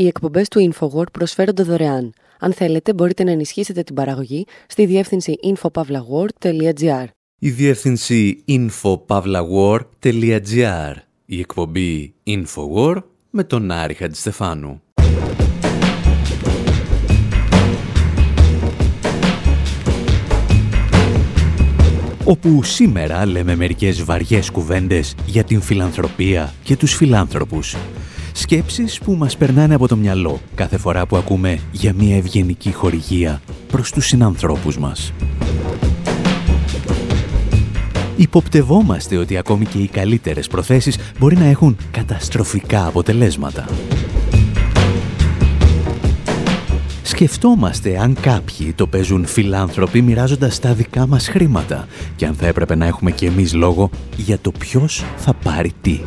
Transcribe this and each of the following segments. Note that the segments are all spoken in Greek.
Οι εκπομπές του InfoWord προσφέρονται δωρεάν. Αν θέλετε, μπορείτε να ενισχύσετε την παραγωγή στη διεύθυνση infopavlagor.gr. Η διεύθυνση infopavlagor.gr. Η εκπομπή InfoWord με τον Άρη Χατζηστεφάνου. όπου σήμερα λέμε μερικές βαριές κουβέντες για την φιλανθρωπία και τους φιλάνθρωπους. Σκέψεις που μας περνάνε από το μυαλό κάθε φορά που ακούμε για μια ευγενική χορηγία προς τους συνανθρώπους μας. Υποπτευόμαστε ότι ακόμη και οι καλύτερες προθέσεις μπορεί να έχουν καταστροφικά αποτελέσματα. Σκεφτόμαστε αν κάποιοι το παίζουν φιλάνθρωποι μοιράζοντας τα δικά μας χρήματα και αν θα έπρεπε να έχουμε και εμείς λόγο για το ποιος θα πάρει τι.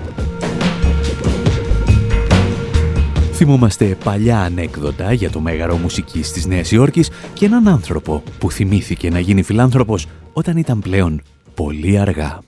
Θυμόμαστε παλιά ανέκδοτα για το μέγαρο μουσικής της Νέας Υόρκης και έναν άνθρωπο που θυμήθηκε να γίνει φιλάνθρωπος όταν ήταν πλέον πολύ αργά.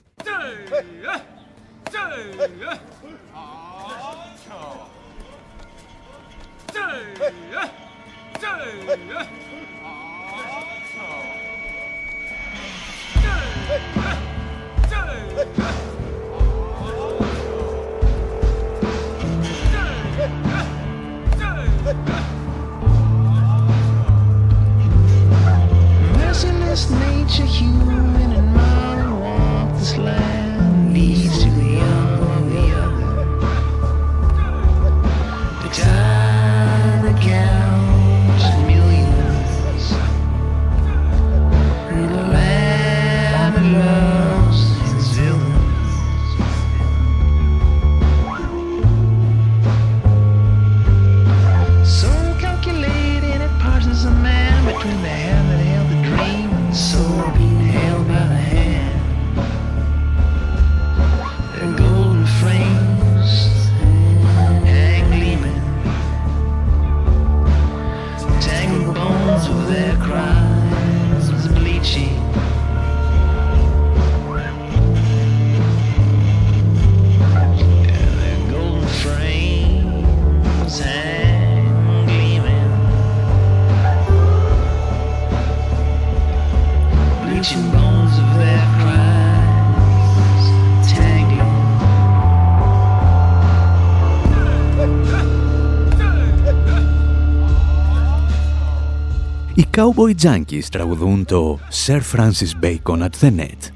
Cowboy Junkies τραγουδούν το Sir Francis Bacon at the Net.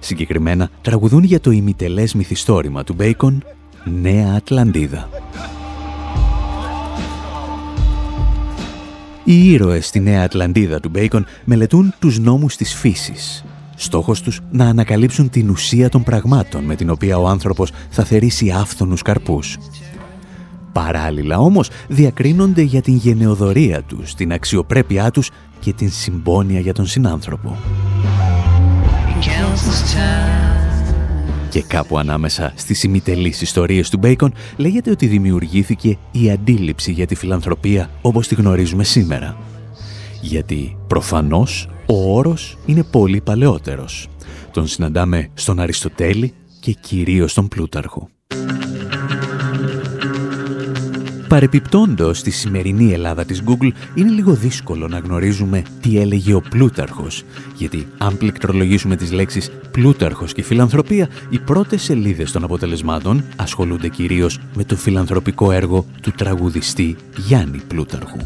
Συγκεκριμένα τραγουδούν για το ημιτελές μυθιστόρημα του Bacon Νέα Ατλαντίδα. Οι ήρωες στη Νέα Ατλαντίδα του Bacon μελετούν τους νόμους της φύσης. Στόχος τους να ανακαλύψουν την ουσία των πραγμάτων με την οποία ο άνθρωπος θα θερήσει άφθονους καρπούς. Παράλληλα όμως διακρίνονται για την γενεοδορία τους, την αξιοπρέπειά τους και την συμπόνια για τον συνάνθρωπο. Και κάπου ανάμεσα στις ημιτελείς ιστορίες του Μπέικον λέγεται ότι δημιουργήθηκε η αντίληψη για τη φιλανθρωπία όπως τη γνωρίζουμε σήμερα. Γιατί προφανώς ο όρος είναι πολύ παλαιότερος. Τον συναντάμε στον Αριστοτέλη και κυρίως στον Πλούταρχο. Παρεπιπτόντος στη σημερινή Ελλάδα της Google είναι λίγο δύσκολο να γνωρίζουμε τι έλεγε ο Πλούταρχος, γιατί αν πληκτρολογήσουμε τις λέξεις Πλούταρχος και φιλανθρωπία, οι πρώτες σελίδες των αποτελεσμάτων ασχολούνται κυρίως με το φιλανθρωπικό έργο του τραγουδιστή Γιάννη Πλούταρχου.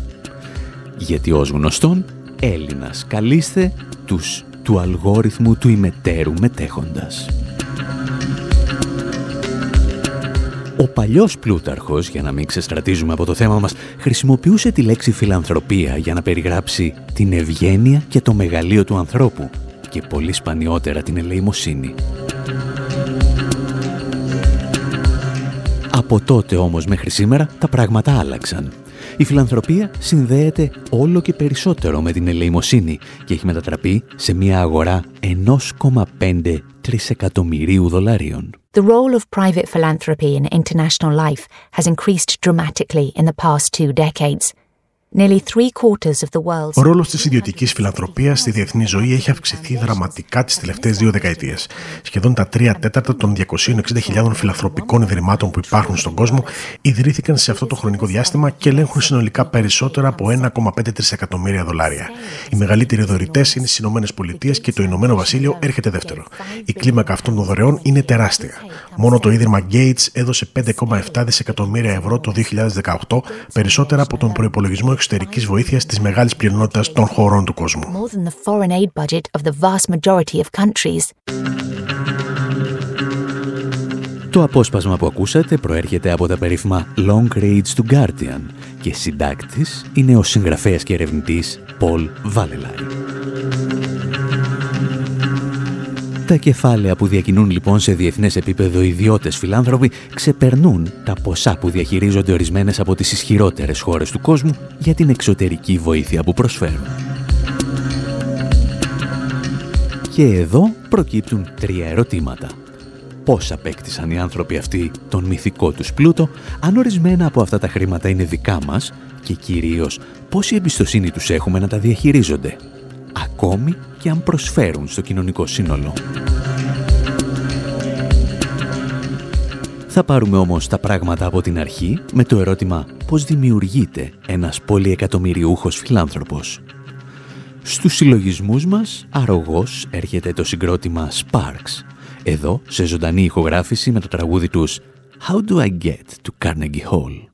Γιατί ως γνωστόν, Έλληνας καλείστε τους του αλγόριθμου του ημετέρου μετέχοντας. Ο παλιός Πλούταρχος, για να μην ξεστρατίζουμε από το θέμα μας, χρησιμοποιούσε τη λέξη φιλανθρωπία για να περιγράψει την ευγένεια και το μεγαλείο του ανθρώπου και πολύ σπανιότερα την ελεημοσύνη. Από τότε όμως μέχρι σήμερα τα πράγματα άλλαξαν. Η φιλανθρωπία συνδέεται όλο και περισσότερο με την ελεημοσύνη και έχει μετατραπεί σε μια αγορά 1,5 τρισεκατομμυρίου δολαρίων. The role of private philanthropy in international life has increased dramatically in the past two decades. Ο ρόλος της ιδιωτικής φιλανθρωπίας στη διεθνή ζωή έχει αυξηθεί δραματικά τις τελευταίες δύο δεκαετίες. Σχεδόν τα τρία τέταρτα των 260.000 φιλανθρωπικών ιδρυμάτων που υπάρχουν στον κόσμο ιδρύθηκαν σε αυτό το χρονικό διάστημα και ελέγχουν συνολικά περισσότερα από 1,5 τρισεκατομμύρια δολάρια. Οι μεγαλύτεροι δωρητές είναι στις ΗΠΑ και το Ηνωμένο Βασίλειο έρχεται δεύτερο. Η κλίμακα αυτών των δωρεών είναι τεράστια. Μόνο το ίδρυμα Gates έδωσε 5,7 δισεκατομμύρια ευρώ το 2018, περισσότερα από τον προπολογισμό εξωτερικής βοήθειας της μεγάλης πλειονότητας των χωρών του κόσμου. Το απόσπασμα που ακούσατε προέρχεται από τα περίφημα Long Reads του Guardian και συντάκτης είναι ο συγγραφέας και ερευνητής Paul Vallelay. Τα κεφάλαια που διακινούν λοιπόν σε διεθνές επίπεδο ιδιώτες φιλάνθρωποι ξεπερνούν τα ποσά που διαχειρίζονται ορισμένες από τις ισχυρότερες χώρες του κόσμου για την εξωτερική βοήθεια που προσφέρουν. Και εδώ προκύπτουν τρία ερωτήματα. Πώς απέκτησαν οι άνθρωποι αυτοί τον μυθικό τους πλούτο, αν ορισμένα από αυτά τα χρήματα είναι δικά μας και κυρίως πόση εμπιστοσύνη τους έχουμε να τα διαχειρίζονται; Ακόμη και αν προσφέρουν στο κοινωνικό σύνολο. Θα πάρουμε όμως τα πράγματα από την αρχή με το ερώτημα πώς δημιουργείται ένας πολυεκατομμυριούχος φιλάνθρωπος. Στους συλλογισμούς μας αρρωγός έρχεται το συγκρότημα Sparks, εδώ σε ζωντανή ηχογράφηση με το τραγούδι τους «How do I get to Carnegie Hall».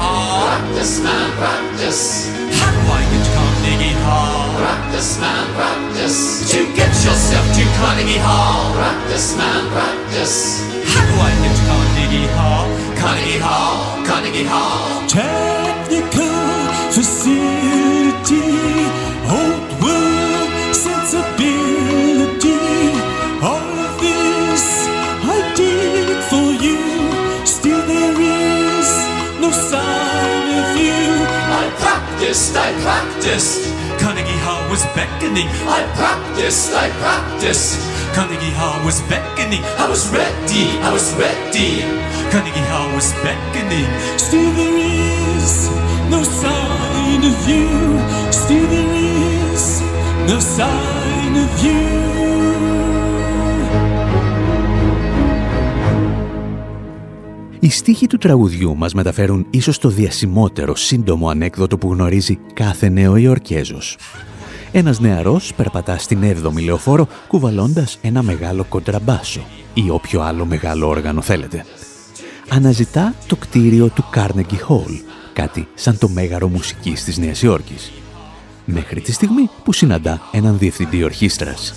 har. Practice man, practice. to Carnegie Hall. Practice man, practice. To get yourself to Carnegie Hall. Practice man, practice. to Carnegie Hall. Carnegie Hall, Carnegie Hall. Tell practiced, I practiced. Carnegie Hall was beckoning. I practiced, I practiced. Carnegie Hall was beckoning. I was ready, I was ready. Carnegie Hall was beckoning. Still there is no sign of you. Still there is no sign of you. Οι στίχοι του τραγουδιού μας μεταφέρουν ίσως το διασημότερο σύντομο ανέκδοτο που γνωρίζει κάθε νέο Ιορκέζος. Ένας νεαρός περπατά στην 7η λεωφόρο κουβαλώντας ένα μεγάλο κοντραμπάσο ή όποιο άλλο μεγάλο όργανο θέλετε. Αναζητά το κτίριο του Carnegie Hall, κάτι σαν το μέγαρο μουσικής της Νέας Υόρκης. Μέχρι τη στιγμή που συναντά έναν διευθυντή ορχήστρας.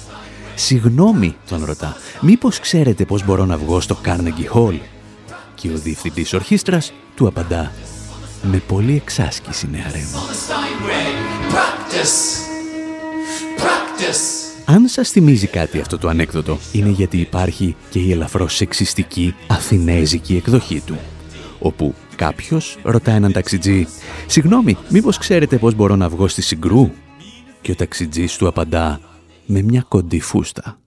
«Συγγνώμη», τον ρωτά, «μήπως ξέρετε πώς μπορώ να βγω στο Carnegie Hall» και ο διευθυντής ορχήστρας του απαντά «Με πολύ εξάσκηση, νεαρέ μου». Αν σας θυμίζει κάτι αυτό το ανέκδοτο, είναι γιατί υπάρχει και η ελαφρώς σεξιστική αθηνέζικη εκδοχή του, όπου κάποιος ρωτά έναν ταξιτζή «Συγγνώμη, μήπως ξέρετε πώς μπορώ να βγω στη Συγκρού» και ο ταξιτζής του απαντά «Με μια κοντή φούστα».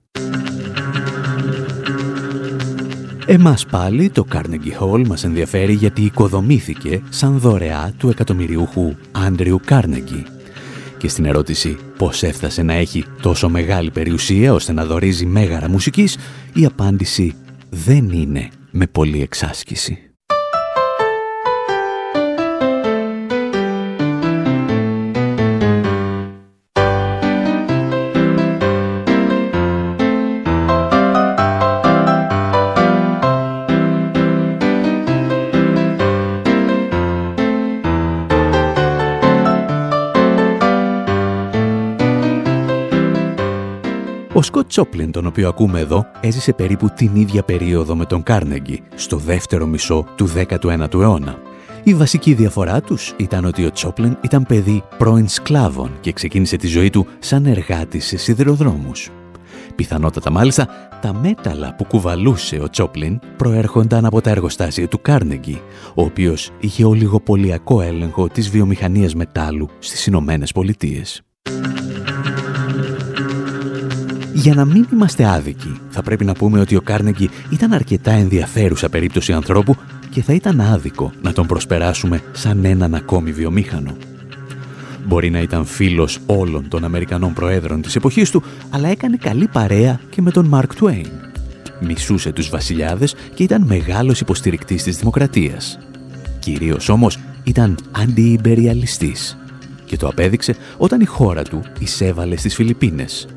Εμάς πάλι το Carnegie Hall μας ενδιαφέρει γιατί οικοδομήθηκε σαν δωρεά του εκατομμυριούχου Άντριου Carnegie. Και στην ερώτηση πώς έφτασε να έχει τόσο μεγάλη περιουσία ώστε να δωρίζει μέγαρα μουσικής, η απάντηση δεν είναι με πολλή εξάσκηση. Ο Σκοτ Τζόπλιν, τον οποίο ακούμε εδώ, έζησε περίπου την ίδια περίοδο με τον Κάρνεγκι, στο δεύτερο μισό του 19ου αιώνα. Η βασική διαφορά τους ήταν ότι ο Τζόπλιν ήταν παιδί πρώην σκλάβων και ξεκίνησε τη ζωή του σαν εργάτης σε σιδηροδρόμους. Πιθανότατα μάλιστα, τα μέταλλα που κουβαλούσε ο Τζόπλιν προέρχονταν από τα εργοστάσια του Κάρνεγκι, ο οποίος είχε ολιγοπολιακό έλεγχο της βιομηχανίας μετάλλου στις Ηνωμένες Πολιτείες. Για να μην είμαστε άδικοι, θα πρέπει να πούμε ότι ο Κάρνεγκι ήταν αρκετά ενδιαφέρουσα περίπτωση ανθρώπου και θα ήταν άδικο να τον προσπεράσουμε σαν έναν ακόμη βιομήχανο. Μπορεί να ήταν φίλος όλων των Αμερικανών Προέδρων της εποχής του, αλλά έκανε καλή παρέα και με τον Μαρκ Τουέιν. Μισούσε τους βασιλιάδες και ήταν μεγάλος υποστηρικτής της δημοκρατίας. Κυρίως όμως ήταν αντιυμπεριαλιστής και το απέδειξε όταν η χώρα του εισέβαλε στις Φιλιππίνες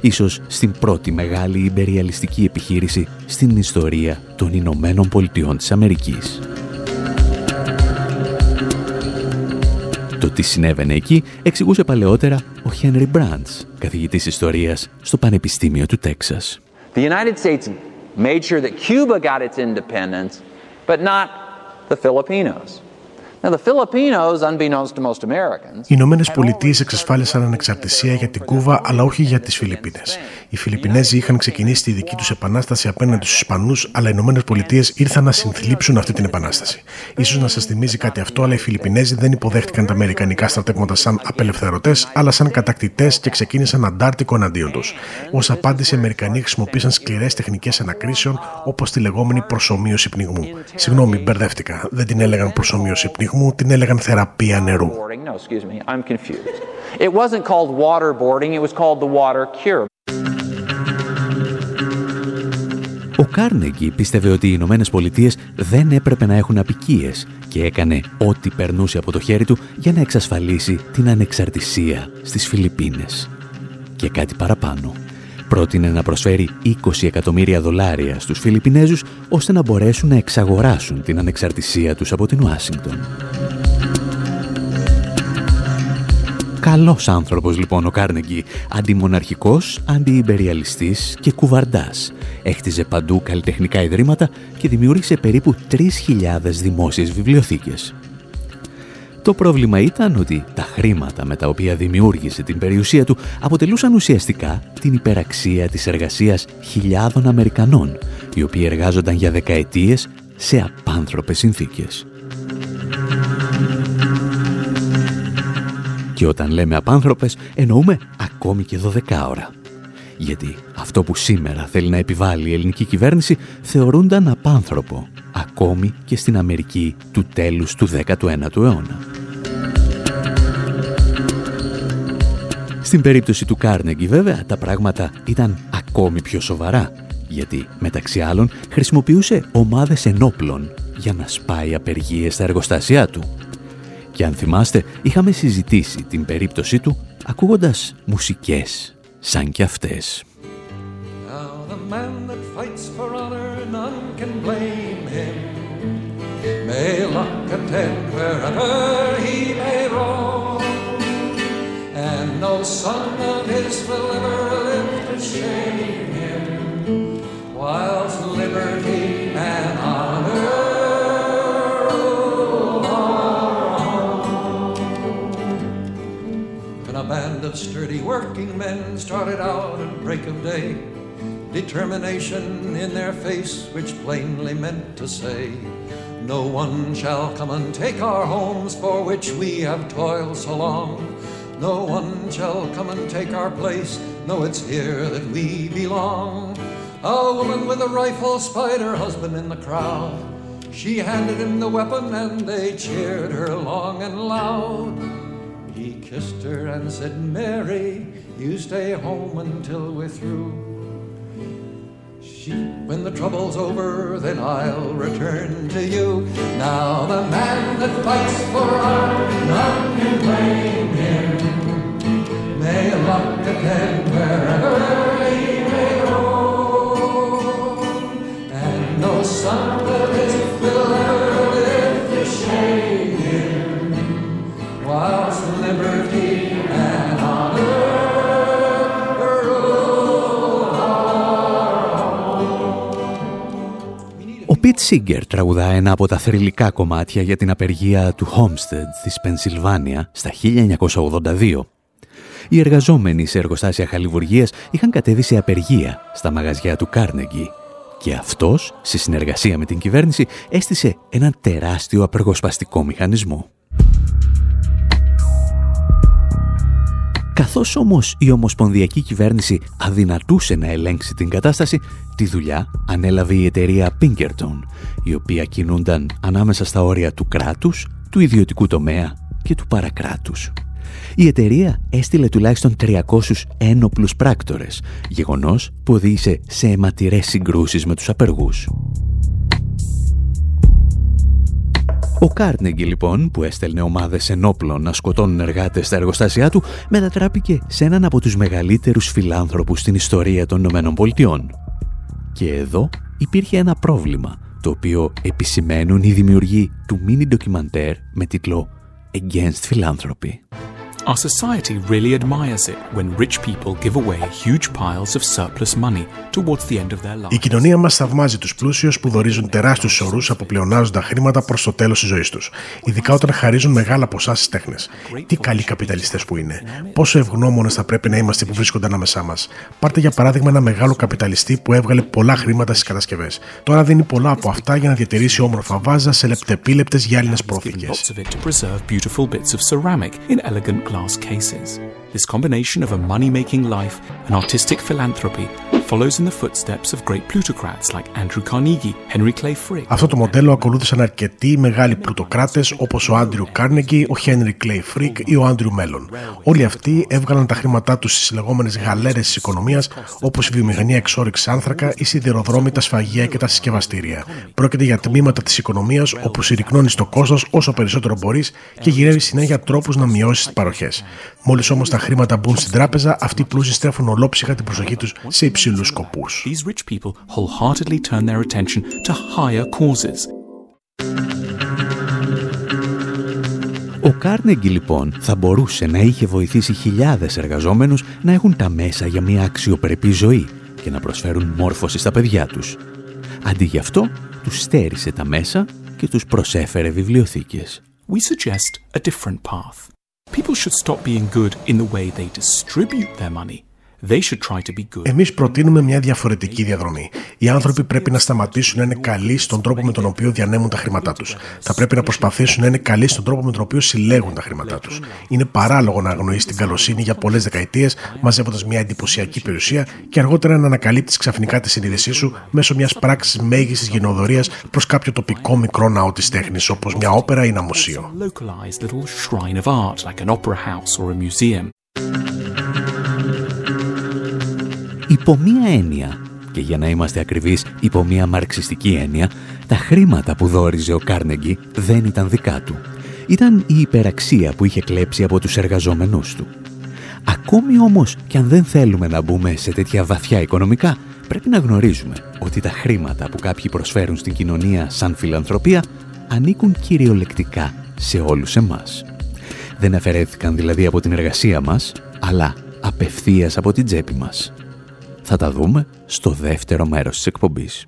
ίσως στην πρώτη μεγάλη υπεριαλιστική επιχείρηση στην ιστορία των Ηνωμένων Πολιτειών της Αμερικής. Το τι συνέβαινε εκεί εξηγούσε παλαιότερα ο Χένρι Μπραντς, καθηγητής ιστορίας στο Πανεπιστήμιο του Τέξας. The United States made sure that Cuba got its independence, but not the Filipinos. Οι Ηνωμένες Πολιτείες εξασφάλισαν ανεξαρτησία για την Κούβα, αλλά όχι για τις Φιλιππίνες. Οι Φιλιππινέζοι είχαν ξεκινήσει τη δική τους επανάσταση απέναντι στους Ισπανούς, αλλά οι Ηνωμένες Πολιτείες ήρθαν να συνθλίψουν αυτή την επανάσταση. σω να σας θυμίζει κάτι αυτό, αλλά οι Φιλιππινέζοι δεν υποδέχτηκαν τα Αμερικανικά στρατεύματα σαν απελευθερωτές, αλλά σαν κατακτητές και ξεκίνησαν αντάρτικο εναντίον τους. Ω απάντηση, οι Αμερικανοί χρησιμοποίησαν σκληρές τεχνικές ανακρίσεων, όπως τη λεγόμενη προσωμείωση πνιγμού. Συγγνώμη, μπερδεύτηκα. Δεν την έλεγαν προσωμείωση πνιγμού μου την έλεγαν θεραπεία νερού. Ο Κάρνεγκι πίστευε ότι οι Ηνωμένες Πολιτείες δεν έπρεπε να έχουν απικίες και έκανε ό,τι περνούσε από το χέρι του για να εξασφαλίσει την ανεξαρτησία στις Φιλιππίνες. Και κάτι παραπάνω πρότεινε να προσφέρει 20 εκατομμύρια δολάρια στους Φιλιππινέζους ώστε να μπορέσουν να εξαγοράσουν την ανεξαρτησία τους από την Ουάσιγκτον. Καλός άνθρωπος λοιπόν ο Κάρνεγκι, αντιμοναρχικός, αντιυμπεριαλιστής και κουβαρντάς. Έχτιζε παντού καλλιτεχνικά ιδρύματα και δημιούργησε περίπου 3.000 δημόσιες βιβλιοθήκες. Το πρόβλημα ήταν ότι τα χρήματα με τα οποία δημιούργησε την περιουσία του αποτελούσαν ουσιαστικά την υπεραξία της εργασίας χιλιάδων Αμερικανών, οι οποίοι εργάζονταν για δεκαετίες σε απάνθρωπες συνθήκες. Και όταν λέμε απάνθρωπες, εννοούμε ακόμη και 12 ώρα. Γιατί αυτό που σήμερα θέλει να επιβάλλει η ελληνική κυβέρνηση θεωρούνταν απάνθρωπο, ακόμη και στην Αμερική του τέλους του 19ου αιώνα. Στην περίπτωση του Κάρνεγκη βέβαια τα πράγματα ήταν ακόμη πιο σοβαρά, γιατί μεταξύ άλλων χρησιμοποιούσε ομάδες ενόπλων για να σπάει απεργίες στα εργοστάσια του. Και αν θυμάστε, είχαμε συζητήσει την περίπτωσή του ακούγοντας μουσικές σαν κι αυτές. and son of will ever live to shame him, whilst liberty and honor And a band of sturdy working men started out at break of day, determination in their face, which plainly meant to say, no one shall come and take our homes for which we have toiled so long. No one shall come and take our place. No, it's here that we belong. A woman with a rifle spied her husband in the crowd. She handed him the weapon and they cheered her long and loud. He kissed her and said, Mary, you stay home until we're through. She, when the trouble's over, then I'll return to you. Now the man that fights for our none can blame him. Πιτ Σίγκερ τραγουδά ένα από τα θρηλυκά κομμάτια για την απεργία του Homestead της Πενσιλβάνια στα 1982. Οι εργαζόμενοι σε εργοστάσια χαλιβουργίας είχαν κατέβει σε απεργία στα μαγαζιά του Κάρνεγκη και αυτός, σε συνεργασία με την κυβέρνηση, έστησε ένα τεράστιο απεργοσπαστικό μηχανισμό. Καθώς όμως η Ομοσπονδιακή Κυβέρνηση αδυνατούσε να ελέγξει την κατάσταση, τη δουλειά ανέλαβε η εταιρεία Pinkerton, η οποία κινούνταν ανάμεσα στα όρια του κράτους, του ιδιωτικού τομέα και του παρακράτους. Η εταιρεία έστειλε τουλάχιστον 300 ένοπλους πράκτορες, γεγονός που οδήγησε σε αιματηρές συγκρούσεις με τους απεργούς. Ο Κάρνεγκη λοιπόν, που έστελνε ομάδες ενόπλων να σκοτώνουν εργάτες στα εργοστάσια του, μετατράπηκε σε έναν από τους μεγαλύτερους φιλάνθρωπους στην ιστορία των Ηνωμένων Πολιτειών. Και εδώ υπήρχε ένα πρόβλημα, το οποίο επισημαίνουν οι δημιουργοί του μίνι ντοκιμαντέρ με τίτλο Against Philanthropy. Our society really admires it when rich people give away huge piles of surplus money towards the end of their lives. Η κοινωνία μας θαυμάζει τους πλούσιους που δορίζουν τεράστιους ορούς από πλεονάζοντα χρήματα προς το τέλος της ζωής τους. Ειδικά όταν χαρίζουν μεγάλα ποσά στις τέχνες. Τι καλοί καπιταλιστές που είναι. Πόσο ευγνώμονες θα πρέπει να είμαστε που βρίσκονται ανάμεσά μας. Πάρτε για παράδειγμα ένα μεγάλο καπιταλιστή που έβγαλε πολλά χρήματα στις κατασκευές. Τώρα δίνει πολλά από αυτά για να διατηρήσει όμορφα βάζα σε λεπτεπίλεπτες γυάλινε πρόθηκες glass cases. This combination of a money making life and artistic philanthropy follows in the footsteps of great plutocrats like Andrew Carnegie, Henry Clay Frick. Αυτό το μοντέλο ακολούθησαν αρκετοί μεγάλοι πλουτοκράτες όπως ο Άντριου Κάρνεγκι, ο Henry Clay Frick ή ο Άντριου Μέλλον. Όλοι αυτοί έβγαλαν τα χρήματά τους στις λεγόμενες γαλέρες της οικονομίας όπως η βιομηχανία εξόριξη άνθρακα, η σιδηροδρόμη, τα σφαγεία και τα συσκευαστήρια. Πρόκειται για τμήματα της οικονομίας όπου συρρυκνώνεις το κόστος όσο περισσότερο μπορείς και γυρεύεις συνέχεια τρόπους να μειώσεις τις παροχές. Μόλις όμως τα χρήματα μπουν στην τράπεζα, αυτοί οι πλούσιοι στρέφουν ολόψυχα την προσοχή τους σε υψηλούς σκοπούς. Ο Κάρνεγκι λοιπόν θα μπορούσε να είχε βοηθήσει χιλιάδες εργαζόμενους να έχουν τα μέσα για μια αξιοπρεπή ζωή και να προσφέρουν μόρφωση στα παιδιά τους. Αντί γι' αυτό, τους στέρισε τα μέσα και τους προσέφερε βιβλιοθήκες. We suggest a different path. People should stop being good in the way they distribute their money Εμείς προτείνουμε μια διαφορετική διαδρομή. Οι άνθρωποι πρέπει να σταματήσουν να είναι καλοί στον τρόπο με τον οποίο διανέμουν τα χρήματά τους. Θα πρέπει να προσπαθήσουν να είναι καλοί στον τρόπο με τον οποίο συλλέγουν τα χρήματά τους. Είναι παράλογο να αγνοείς την καλοσύνη για πολλές δεκαετίες, μαζεύοντας μια εντυπωσιακή περιουσία και αργότερα να ανακαλύπτεις ξαφνικά τη συνείδησή σου μέσω μιας πράξης μέγιστης γενοδορία προς κάποιο τοπικό μικρό ναό της τέχνης, όπως μια όπερα ή ένα μουσείο. Υπό μία έννοια, και για να είμαστε ακριβείς υπό μία μαρξιστική έννοια, τα χρήματα που δόριζε ο Κάρνεγκι δεν ήταν δικά του. Ήταν η υπεραξία που είχε κλέψει από τους εργαζόμενούς του. Ακόμη όμως και αν δεν θέλουμε να μπούμε σε τέτοια βαθιά οικονομικά, πρέπει να γνωρίζουμε ότι τα χρήματα που κάποιοι προσφέρουν στην κοινωνία σαν φιλανθρωπία ανήκουν κυριολεκτικά σε όλους εμάς. Δεν αφαιρέθηκαν δηλαδή από την εργασία μας, αλλά απευθείας από την τσέπη μας. Θα τα δούμε στο δεύτερο μέρος της εκπομπής.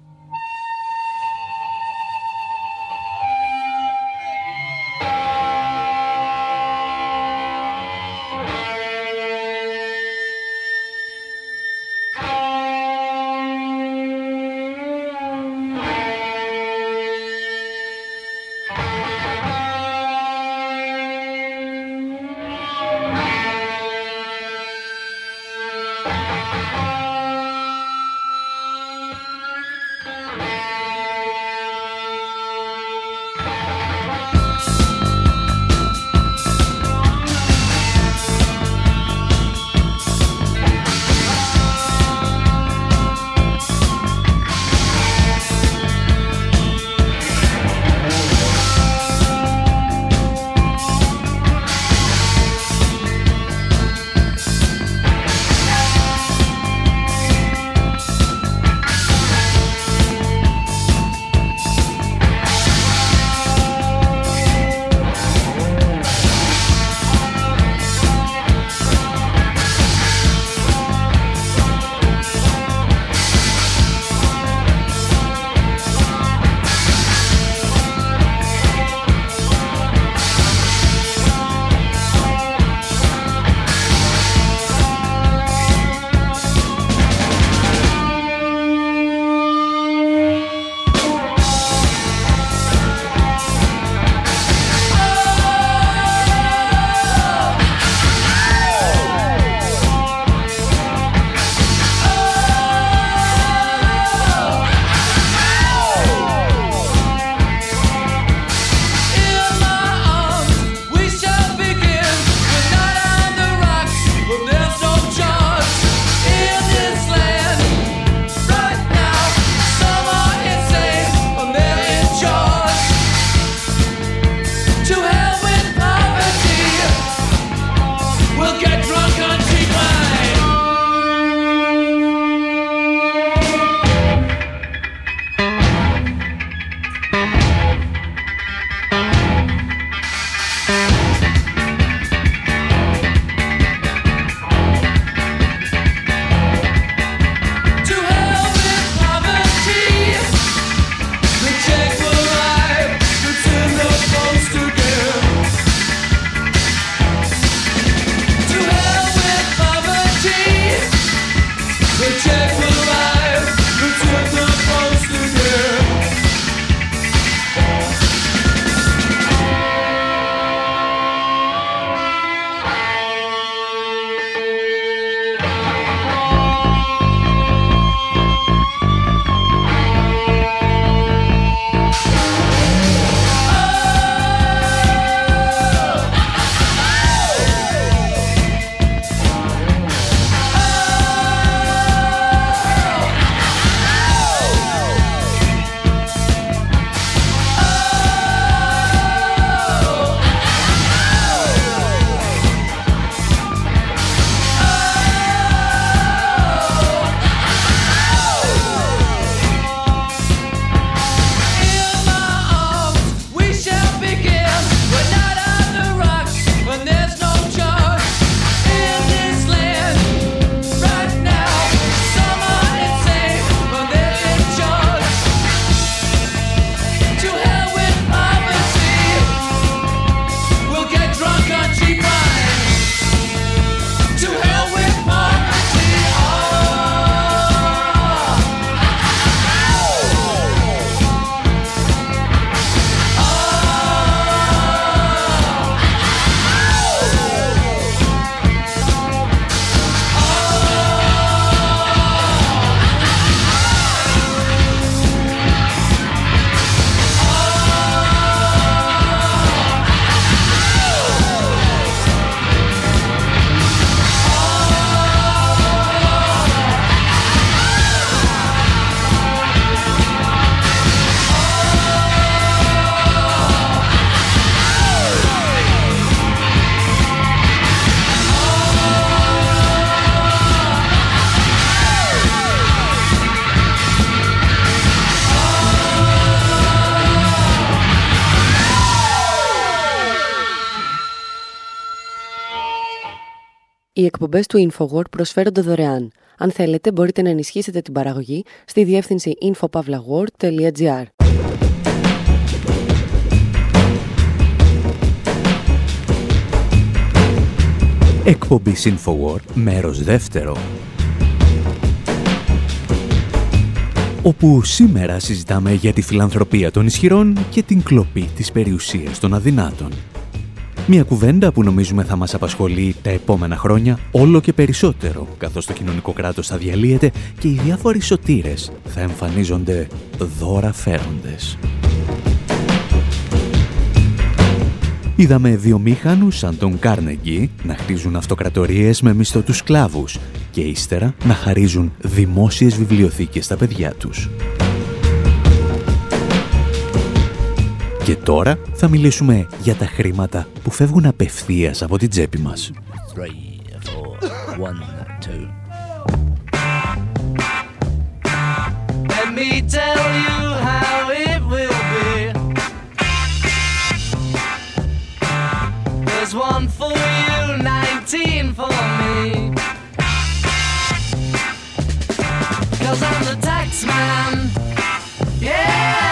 Οι εκπομπές του InfoWord προσφέρονται δωρεάν. Αν θέλετε, μπορείτε να ενισχύσετε την παραγωγή στη διεύθυνση infopavlagor.gr. Εκπομπή InfoWord, μέρος δεύτερο. Όπου σήμερα συζητάμε για τη φιλανθρωπία των ισχυρών και την κλοπή της περιουσίας των αδυνάτων. Μια κουβέντα που νομίζουμε θα μας απασχολεί τα επόμενα χρόνια όλο και περισσότερο, καθώς το κοινωνικό κράτος θα διαλύεται και οι διάφοροι σωτήρες θα εμφανίζονται δώρα φέροντες. Είδαμε βιομήχανους σαν τον Κάρνεγκι να χτίζουν αυτοκρατορίες με μισθωτούς σκλάβους και ύστερα να χαρίζουν δημόσιες βιβλιοθήκες στα παιδιά τους. Και τώρα θα μιλήσουμε για τα χρήματα που φεύγουν απευθείας από την τσέπη μας. one for you, 19 for me. Cause I'm the tax man. Yeah,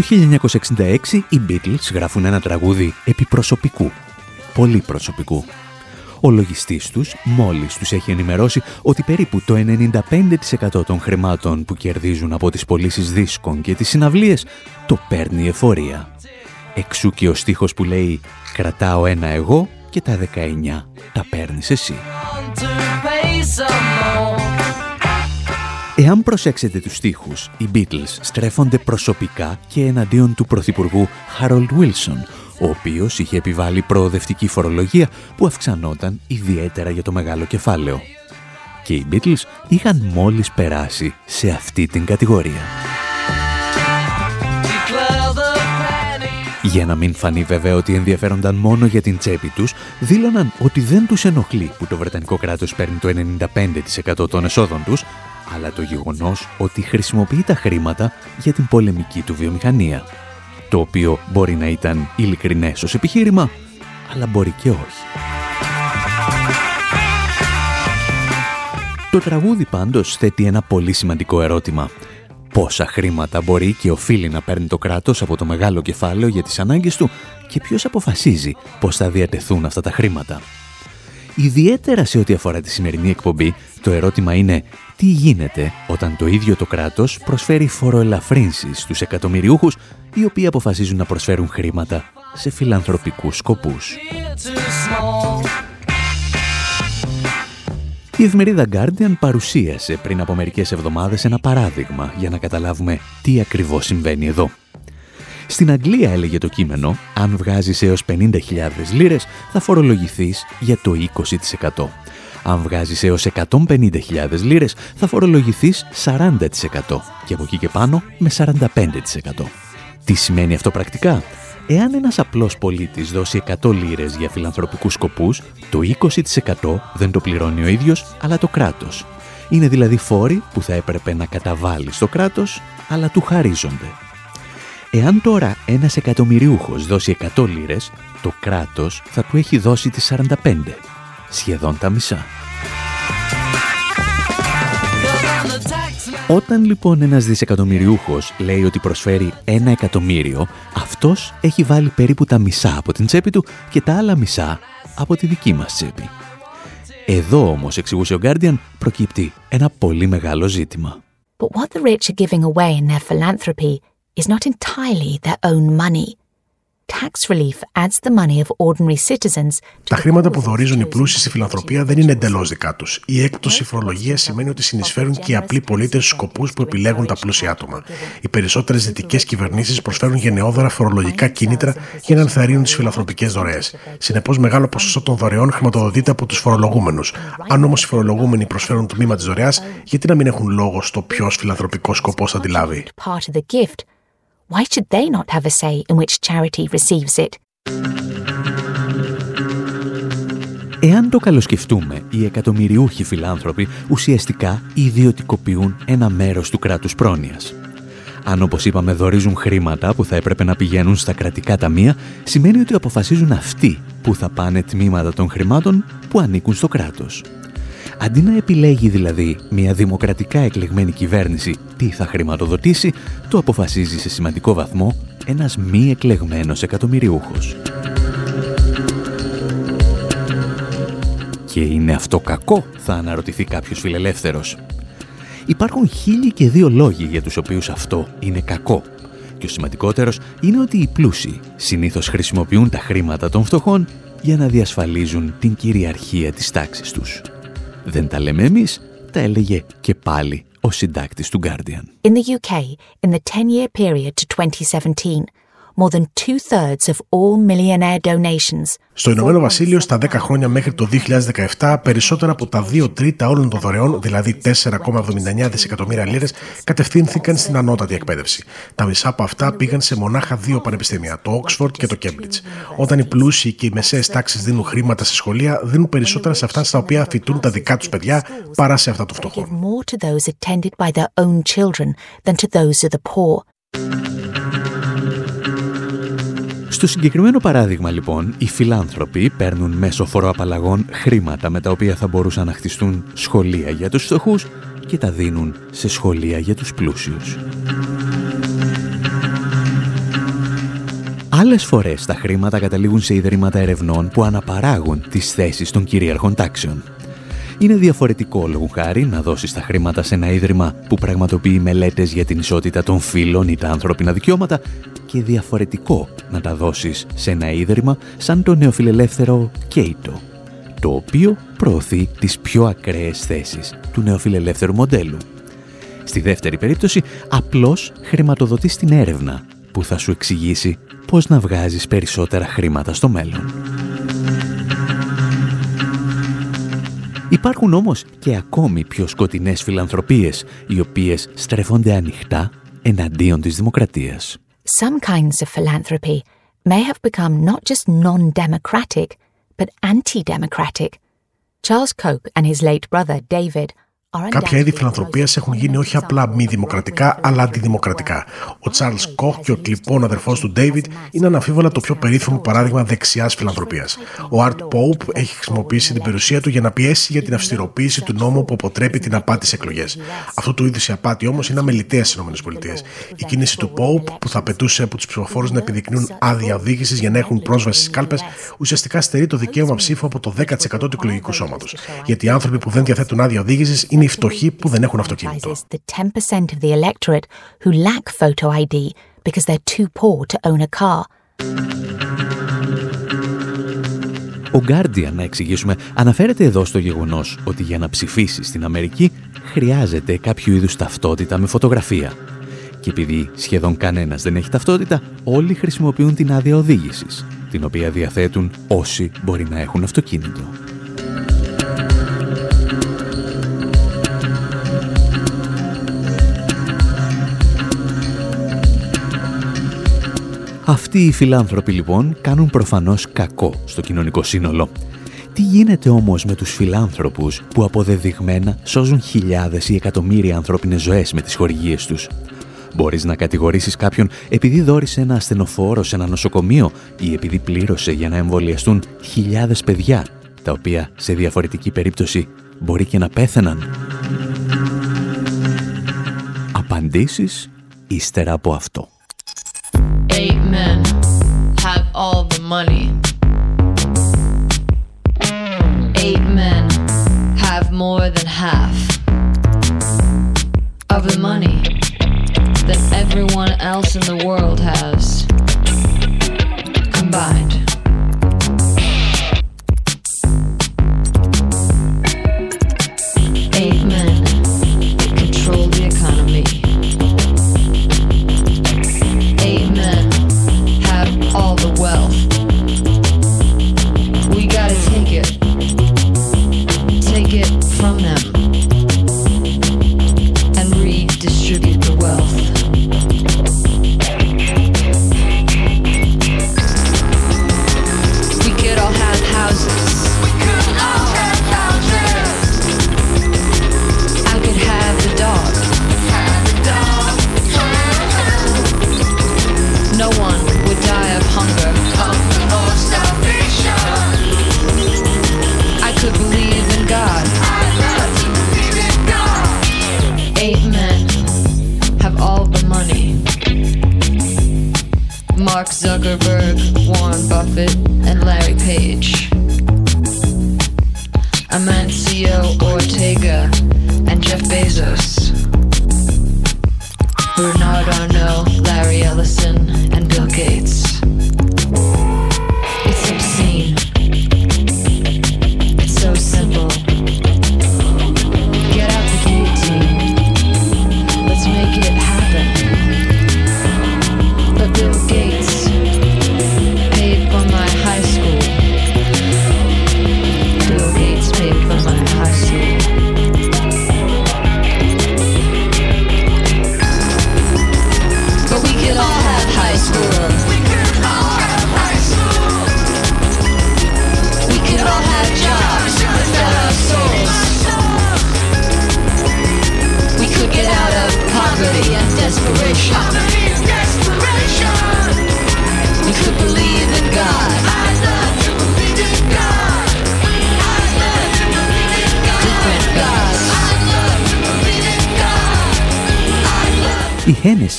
Το 1966 οι Beatles γράφουν ένα τραγούδι επιπροσωπικού, πολύ προσωπικού. Ο λογιστής τους μόλις τους έχει ενημερώσει ότι περίπου το 95% των χρημάτων που κερδίζουν από τις πωλήσεις δίσκων και τις συναυλίες το παίρνει η εφορία. Εξού και ο στίχος που λέει «Κρατάω ένα εγώ και τα 19 τα παίρνεις εσύ». Εάν προσέξετε τους στίχους, οι Beatles στρέφονται προσωπικά και εναντίον του Πρωθυπουργού Harold Wilson, ο οποίος είχε επιβάλει προοδευτική φορολογία που αυξανόταν ιδιαίτερα για το μεγάλο κεφάλαιο. Και οι Beatles είχαν μόλις περάσει σε αυτή την κατηγορία. Για να μην φανεί βέβαια ότι ενδιαφέρονταν μόνο για την τσέπη τους, δήλωναν ότι δεν τους ενοχλεί που το Βρετανικό κράτος παίρνει το 95% των εσόδων τους, αλλά το γεγονός ότι χρησιμοποιεί τα χρήματα για την πολεμική του βιομηχανία. Το οποίο μπορεί να ήταν ειλικρινές ως επιχείρημα, αλλά μπορεί και όχι. Το τραγούδι πάντως θέτει ένα πολύ σημαντικό ερώτημα. Πόσα χρήματα μπορεί και οφείλει να παίρνει το κράτος από το μεγάλο κεφάλαιο για τις ανάγκες του και ποιος αποφασίζει πώς θα διατεθούν αυτά τα χρήματα; Ιδιαίτερα σε ό,τι αφορά τη σημερινή εκπομπή, το ερώτημα είναι τι γίνεται όταν το ίδιο το κράτος προσφέρει φοροελαφρύνσεις στους εκατομμυριούχους οι οποίοι αποφασίζουν να προσφέρουν χρήματα σε φιλανθρωπικούς σκοπούς; Η εφημερίδα Guardian παρουσίασε πριν από μερικές εβδομάδες ένα παράδειγμα για να καταλάβουμε τι ακριβώς συμβαίνει εδώ. Στην Αγγλία έλεγε το κείμενο, αν βγάζεις έως 50.000 λίρες θα φορολογηθείς για το 20%. Αν βγάζεις έως 150.000 λίρες θα φορολογηθείς 40% και από εκεί και πάνω με 45%. Τι σημαίνει αυτό πρακτικά; Εάν ένας απλός πολίτης δώσει 100 λίρες για φιλανθρωπικούς σκοπούς, το 20% δεν το πληρώνει ο ίδιος, αλλά το κράτος. Είναι δηλαδή φόροι που θα έπρεπε να καταβάλει στο κράτος, αλλά του χαρίζονται. Εάν τώρα ένας εκατομμυριούχος δώσει 100 λίρες, το κράτος θα του έχει δώσει τις 45, σχεδόν τα μισά. Όταν λοιπόν ένας δισεκατομμυριούχος λέει ότι προσφέρει ένα εκατομμύριο, αυτός έχει βάλει περίπου τα μισά από την τσέπη του και τα άλλα μισά από τη δική μας τσέπη. Εδώ όμως, εξηγούσε ο Guardian, προκύπτει ένα πολύ μεγάλο ζήτημα. But what the rich are giving away in their philanthropy is not entirely their own money. Τα χρήματα που δορίζουν οι πλούσιοι στη φιλανθρωπία δεν είναι εντελώς δικά τους. Η έκπτωση φορολογίας σημαίνει ότι συνεισφέρουν και οι απλοί πολίτες στους σκοπούς που επιλέγουν τα πλούσια άτομα. Οι περισσότερες δυτικές κυβερνήσεις προσφέρουν γενναιόδωρα φορολογικά κίνητρα για να ενθαρρύνουν τις φιλανθρωπικές δωρεές. Συνεπώς, μεγάλο ποσοστό των δωρεών χρηματοδοτείται από τους φορολογούμενους. Αν όμως οι φορολογούμενοι προσφέρουν το τμήμα της δωρεάς, γιατί να μην έχουν λόγο στο ποιος φιλανθρωπικός σκοπός θα τη λάβει; Why should they not have a say in which charity receives it? Εάν το καλοσκεφτούμε, οι εκατομμυριούχοι φιλάνθρωποι ουσιαστικά ιδιωτικοποιούν ένα μέρος του κράτους πρόνοιας. Αν όπως είπαμε δορίζουν χρήματα που θα έπρεπε να πηγαίνουν στα κρατικά ταμεία, σημαίνει ότι αποφασίζουν αυτοί που θα πάνε τμήματα των χρημάτων που ανήκουν στο κράτος. Αντί να επιλέγει δηλαδή μια δημοκρατικά εκλεγμένη κυβέρνηση τι θα χρηματοδοτήσει, το αποφασίζει σε σημαντικό βαθμό ένας μη εκλεγμένος εκατομμυριούχος. Και είναι αυτό κακό, θα αναρωτηθεί κάποιος φιλελεύθερος. Υπάρχουν χίλιοι και δύο λόγοι για τους οποίους αυτό είναι κακό. Και ο σημαντικότερος είναι ότι οι πλούσιοι συνήθως χρησιμοποιούν τα χρήματα των φτωχών για να διασφαλίζουν την κυριαρχία της τάξης τους. Δεν τα λέμε εμείς, τα έλεγε και πάλι ο συντάκτης του Guardian. In the UK, in the 10-year period to 2017, more than two-thirds of all millionaire donations στο Ηνωμένο Βασίλειο, στα 10 χρόνια μέχρι το 2017, περισσότερα από τα 2 τρίτα όλων των δωρεών, δηλαδή 4,79 δισεκατομμύρια λίρες, κατευθύνθηκαν στην ανώτατη εκπαίδευση. Τα μισά από αυτά πήγαν σε μονάχα δύο πανεπιστήμια, το Oxford και το Cambridge. Όταν οι πλούσιοι και οι μεσαίες τάξεις δίνουν χρήματα σε σχολεία, δίνουν περισσότερα σε αυτά στα οποία φοιτούν τα δικά τους παιδιά παρά σε αυτά των φτωχών. Στο συγκεκριμένο παράδειγμα λοιπόν, οι φιλάνθρωποι παίρνουν μέσω φοροαπαλλαγών χρήματα με τα οποία θα μπορούσαν να χτιστούν σχολεία για τους φτωχούς και τα δίνουν σε σχολεία για τους πλούσιους. Άλλες φορές τα χρήματα καταλήγουν σε ιδρύματα ερευνών που αναπαράγουν τις θέσεις των κυρίαρχων τάξεων. Είναι διαφορετικό λόγου χάρη να δώσεις τα χρήματα σε ένα ίδρυμα που πραγματοποιεί μελέτες για την ισότητα των φύλων ή τα ανθρώπινα δικαιώματα και διαφορετικό να τα δώσεις σε ένα ίδρυμα σαν το νεοφιλελεύθερο Κέιτο, το οποίο προωθεί τις πιο ακραίες θέσεις του νεοφιλελεύθερου μοντέλου. Στη δεύτερη περίπτωση, απλώς χρηματοδοτείς την έρευνα που θα σου εξηγήσει πώς να βγάζεις περισσότερα χρήματα στο μέλλον. Υπάρχουν όμως και ακόμη πιο σκοτεινές φιλανθρωπίες, οι οποίες στρέφονται ανοιχτά εναντίον της δημοκρατίας. Some kinds of philanthropy may have become not just non-democratic, but anti-democratic. Charles Koch and his late brother David Κάποια είδη φιλανθρωπίας έχουν γίνει όχι απλά μη δημοκρατικά, αλλά αντιδημοκρατικά. Ο Τσάρλ Κοχ και ο κλειπών αδερφός του Ντέιβιτ είναι αναφίβολα το πιο περίφημο παράδειγμα δεξιάς φιλανθρωπίας. Ο Art Pope έχει χρησιμοποιήσει την περιουσία του για να πιέσει για την αυστηροποίηση του νόμου που αποτρέπει την απάτη σε εκλογέ. Αυτό του είδους η απάτη όμως είναι αμεληταία στις ΗΠΑ. Η κίνηση του Pope, που θα απαιτούσε από τους ψηφοφόρους να επιδεικνύουν άδεια οδήγησης για να έχουν πρόσβαση στις κάλπες, ουσιαστικά στερεί το δικαίωμα ψήφου από το 10% του εκλογικού σώματος. Γιατί οι άνθρωποι που δεν διαθέτουν άδεια οδήγησης είναι οι φτωχοί που δεν έχουν αυτοκίνητο. Ο Guardian, να εξηγήσουμε, αναφέρεται εδώ στο γεγονός ότι για να ψηφίσει στην Αμερική χρειάζεται κάποιο είδους ταυτότητα με φωτογραφία. Και επειδή σχεδόν κανένας δεν έχει ταυτότητα, όλοι χρησιμοποιούν την άδεια οδήγησης, την οποία διαθέτουν όσοι μπορεί να έχουν αυτοκίνητο. Αυτοί οι φιλάνθρωποι λοιπόν κάνουν προφανώς κακό στο κοινωνικό σύνολο. Τι γίνεται όμως με τους φιλάνθρωπους που αποδεδειγμένα σώζουν χιλιάδες ή εκατομμύρια ανθρώπινες ζωές με τις χορηγίες τους; Μπορείς να κατηγορήσεις κάποιον επειδή δόρισε ένα ασθενοφόρο σε ένα νοσοκομείο ή επειδή πλήρωσε για να εμβολιαστούν χιλιάδες παιδιά, τα οποία σε διαφορετική περίπτωση μπορεί και να πέθαιναν; Απαντήσεις ύστερα από αυτό. Men have all the money. Eight men have more than half of the money that everyone else in the world has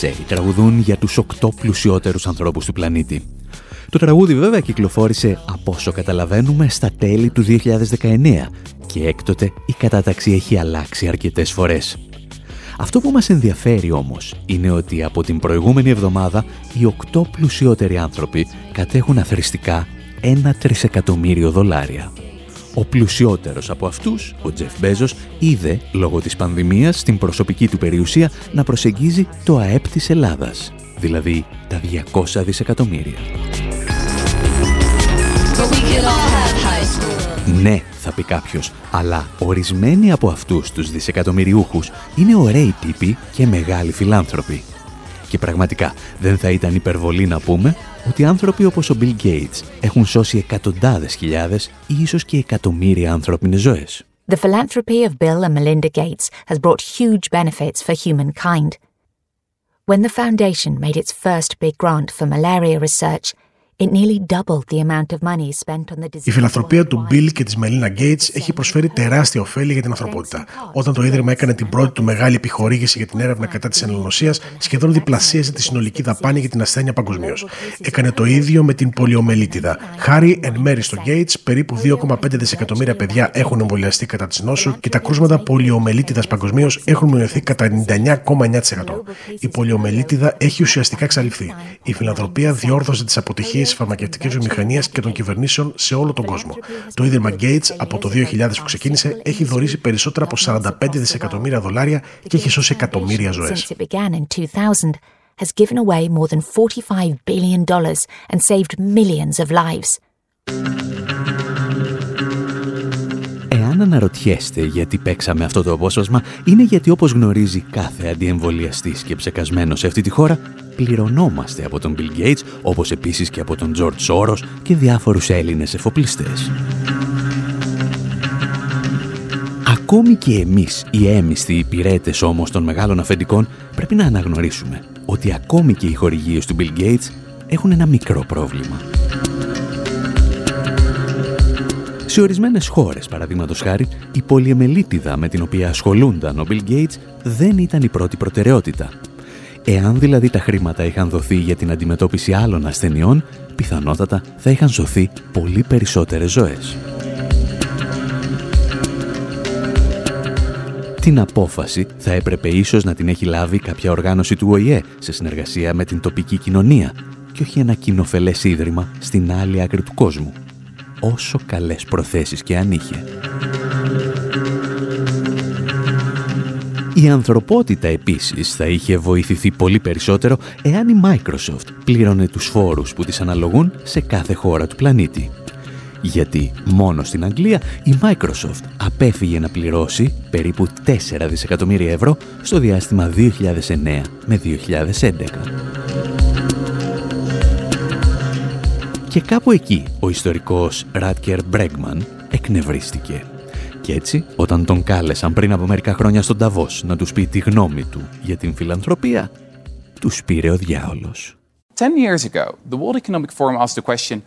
Οι NSA τραγουδούν για τους οκτώ πλουσιότερους ανθρώπους του πλανήτη. Το τραγούδι βέβαια κυκλοφόρησε από όσο καταλαβαίνουμε στα τέλη του 2019 και έκτοτε η κατάταξη έχει αλλάξει αρκετές φορές. Αυτό που μας ενδιαφέρει όμως είναι ότι από την προηγούμενη εβδομάδα οι οκτώ πλουσιότεροι άνθρωποι κατέχουν αθρηστικά ένα τρισεκατομμύριο δολάρια. Ο πλουσιότερος από αυτούς, ο Τζεφ Μπέζος, είδε, λόγω της πανδημίας, στην προσωπική του περιουσία να προσεγγίζει το ΑΕΠ της Ελλάδας, δηλαδή τα 200 δισεκατομμύρια. But we could all have high school. Ναι, θα πει κάποιος, αλλά ορισμένοι από αυτούς τους δισεκατομμυριούχους είναι ωραίοι τύποι και μεγάλοι φιλάνθρωποι. Και πραγματικά δεν θα ήταν υπερβολή να πούμε ότι άνθρωποι όπως ο Bill Gates έχουν σώσει εκατοντάδες χιλιάδες ή ίσως και εκατομμύρια ανθρώπινες ζωές. The philanthropy of Bill and Melinda Gates has brought huge benefits for humankind. When the foundation made its first big grant for malaria research, it nearly doubled the amount of money spent on the disease. Η φιλανθρωπία του Bill και της Μελίνα Gates έχει προσφέρει τεράστια ωφέλη για την ανθρωπότητα. Όταν το Ίδρυμα έκανε την πρώτη του μεγάλη επιχορήγηση για την έρευνα κατά της ελληνοσία, σχεδόν διπλασίασε τη συνολική δαπάνη για την ασθένεια παγκοσμίως. Έκανε το ίδιο με την πολιομελίτιδα. Χάρη εν μέρη στο Gates, περίπου 2,5 δισεκατομμύρια παιδιά έχουν εμβολιαστεί κατά της νόσου και τα κρούσματα πολιομελίτιδας παγκοσμίως έχουν μειωθεί κατά 99,9%. Η πολιομελίτιδα έχει ουσιαστικά εξαλειφθεί. Η φιλανθρωπία διόρθωσε τις αποτυχίες της φαρμακευτικής βιομηχανίας και των κυβερνήσεων σε όλο τον κόσμο. Το Ίδρυμα Gates από το 2000 που ξεκίνησε έχει δωρήσει περισσότερα από 45 δισεκατομμύρια δολάρια και έχει σώσει εκατομμύρια ζωές. Since it began in 2000, has given away more than $45 billion and saved millions of lives. Εάν αναρωτιέστε γιατί παίξαμε αυτό το απόσπασμα, είναι γιατί όπως γνωρίζει κάθε αντιεμβολιαστής και ψεκασμένος σε αυτή τη χώρα, πληρωνόμαστε από τον Bill Gates, όπως επίσης και από τον George Soros και διάφορους Έλληνες εφοπλιστές. Ακόμη και εμείς, οι έμιστοι υπηρέτες όμως των μεγάλων αφεντικών, πρέπει να αναγνωρίσουμε ότι ακόμη και οι χορηγίες του Bill Gates έχουν ένα μικρό πρόβλημα. Σε ορισμένες χώρες, παραδείγματος χάρη, η πολυεμελίτιδα με την οποία ασχολούνταν ο Bill Gates δεν ήταν η πρώτη προτεραιότητα. Εάν δηλαδή τα χρήματα είχαν δοθεί για την αντιμετώπιση άλλων ασθενειών, πιθανότατα θα είχαν σωθεί πολύ περισσότερες ζωές. Την απόφαση θα έπρεπε ίσως να την έχει λάβει κάποια οργάνωση του ΟΗΕ σε συνεργασία με την τοπική κοινωνία και όχι ένα κοινοφελές ίδρυμα στην άλλη άκρη του κόσμου. Όσο καλές προθέσεις και αν είχε. Η ανθρωπότητα επίσης θα είχε βοηθηθεί πολύ περισσότερο εάν η Microsoft πλήρωνε τους φόρους που της αναλογούν σε κάθε χώρα του πλανήτη. Γιατί μόνο στην Αγγλία η Microsoft απέφυγε να πληρώσει περίπου 4 δισεκατομμύρια ευρώ στο διάστημα 2009 με 2011. Και κάπου εκεί ο ιστορικός Ράτκερ Μπρέγμαν εκνευρίστηκε. Και έτσι, όταν τον κάλεσαν πριν από μερικά χρόνια στον Ταβός να τους πει τη γνώμη του για την φιλανθρωπία, τους πήρε ο διάολος. Ten years ago, the World Economic Forum asked the question,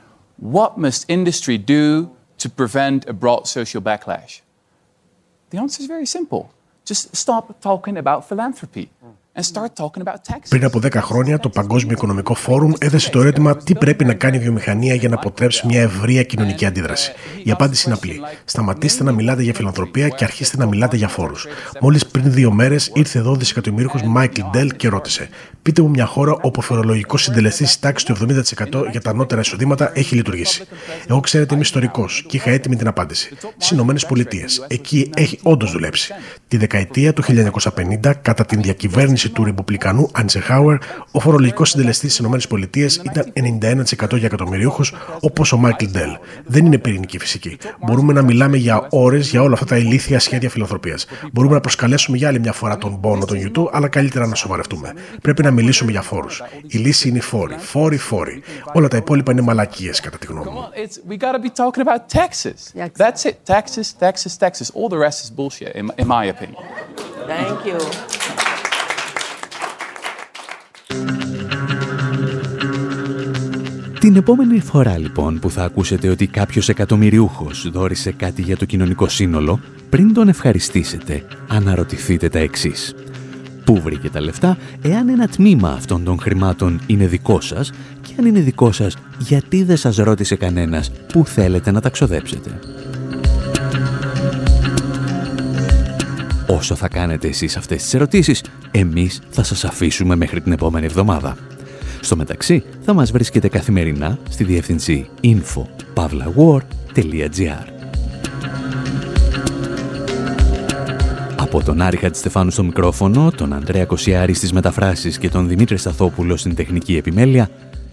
what must industry do to prevent a broad social backlash? The answer is very simple. Just stop talking about philanthropy. Πριν από 10 χρόνια, το Παγκόσμιο Οικονομικό Φόρουμ έδεσε το ερώτημα τι πρέπει να κάνει η βιομηχανία για να αποτρέψει μια ευρεία κοινωνική αντίδραση. Η απάντηση είναι απλή. Σταματήστε να μιλάτε για φιλανθρωπία και αρχίστε να μιλάτε για φόρους. Μόλις πριν δύο μέρες ήρθε εδώ ο δισεκατομμύριχο Μάικλ Ντέλ και ρώτησε: Πείτε μου μια χώρα όπου ο φορολογικός συντελεστής της τάξης του 70% για τα ανώτερα εισοδήματα έχει λειτουργήσει. Εγώ ξέρετε είμαι ιστορικός και είχα έτοιμη την απάντηση. Στις Ηνωμένες Πολιτείες. Εκεί έχει όντως δουλέψει. Τη δεκαετία του 1950, κατά την διακυβέρνηση του Ρεπουμπλικανού Αντσεχάουερ, ο φορολογικός συντελεστής στι ΗΠΑ ήταν 91% για εκατομμυριούχου, όπως ο Μάικλ Ντέλ. Δεν είναι πυρηνική φυσική. Μπορούμε να μιλάμε για ώρες για όλα αυτά τα ηλίθια σχέδια φιλοθροπία. Μπορούμε να προσκαλέσουμε για άλλη μια φορά τον πόνο των YouTube, αλλά καλύτερα να σοβαρευτούμε. Πρέπει να μιλήσουμε για φόρους. Η λύση είναι οι φόροι. Φόροι, φόροι. Όλα τα υπόλοιπα είναι μαλακίες, κατά τη γνώμη μου. That's it. Taxes, taxes, taxes. All the rest is bullshit, in my opinion. Thank you. Την επόμενη φορά λοιπόν που θα ακούσετε ότι κάποιος εκατομμυριούχος δόρισε κάτι για το κοινωνικό σύνολο, πριν τον ευχαριστήσετε, αναρωτηθείτε τα εξής. Πού βρήκε τα λεφτά, εάν ένα τμήμα αυτών των χρημάτων είναι δικό σας και αν είναι δικό σας, γιατί δεν σας ρώτησε κανένας πού θέλετε να τα ξοδέψετε; Όσο θα κάνετε εσείς αυτές τις ερωτήσεις, εμείς θα σας αφήσουμε μέχρι την επόμενη εβδομάδα. Στο μεταξύ, θα μας βρίσκετε καθημερινά στη διεύθυνση info.pavlawar.gr Από τον Άρη Χατζηστεφάνου στο μικρόφωνο, τον Ανδρέα Κοσιάρη στις μεταφράσεις και τον Δημήτρη Σταθόπουλο στην τεχνική επιμέλεια,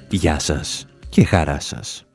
γεια σας και χαρά σας.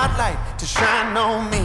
Spotlight to shine on me.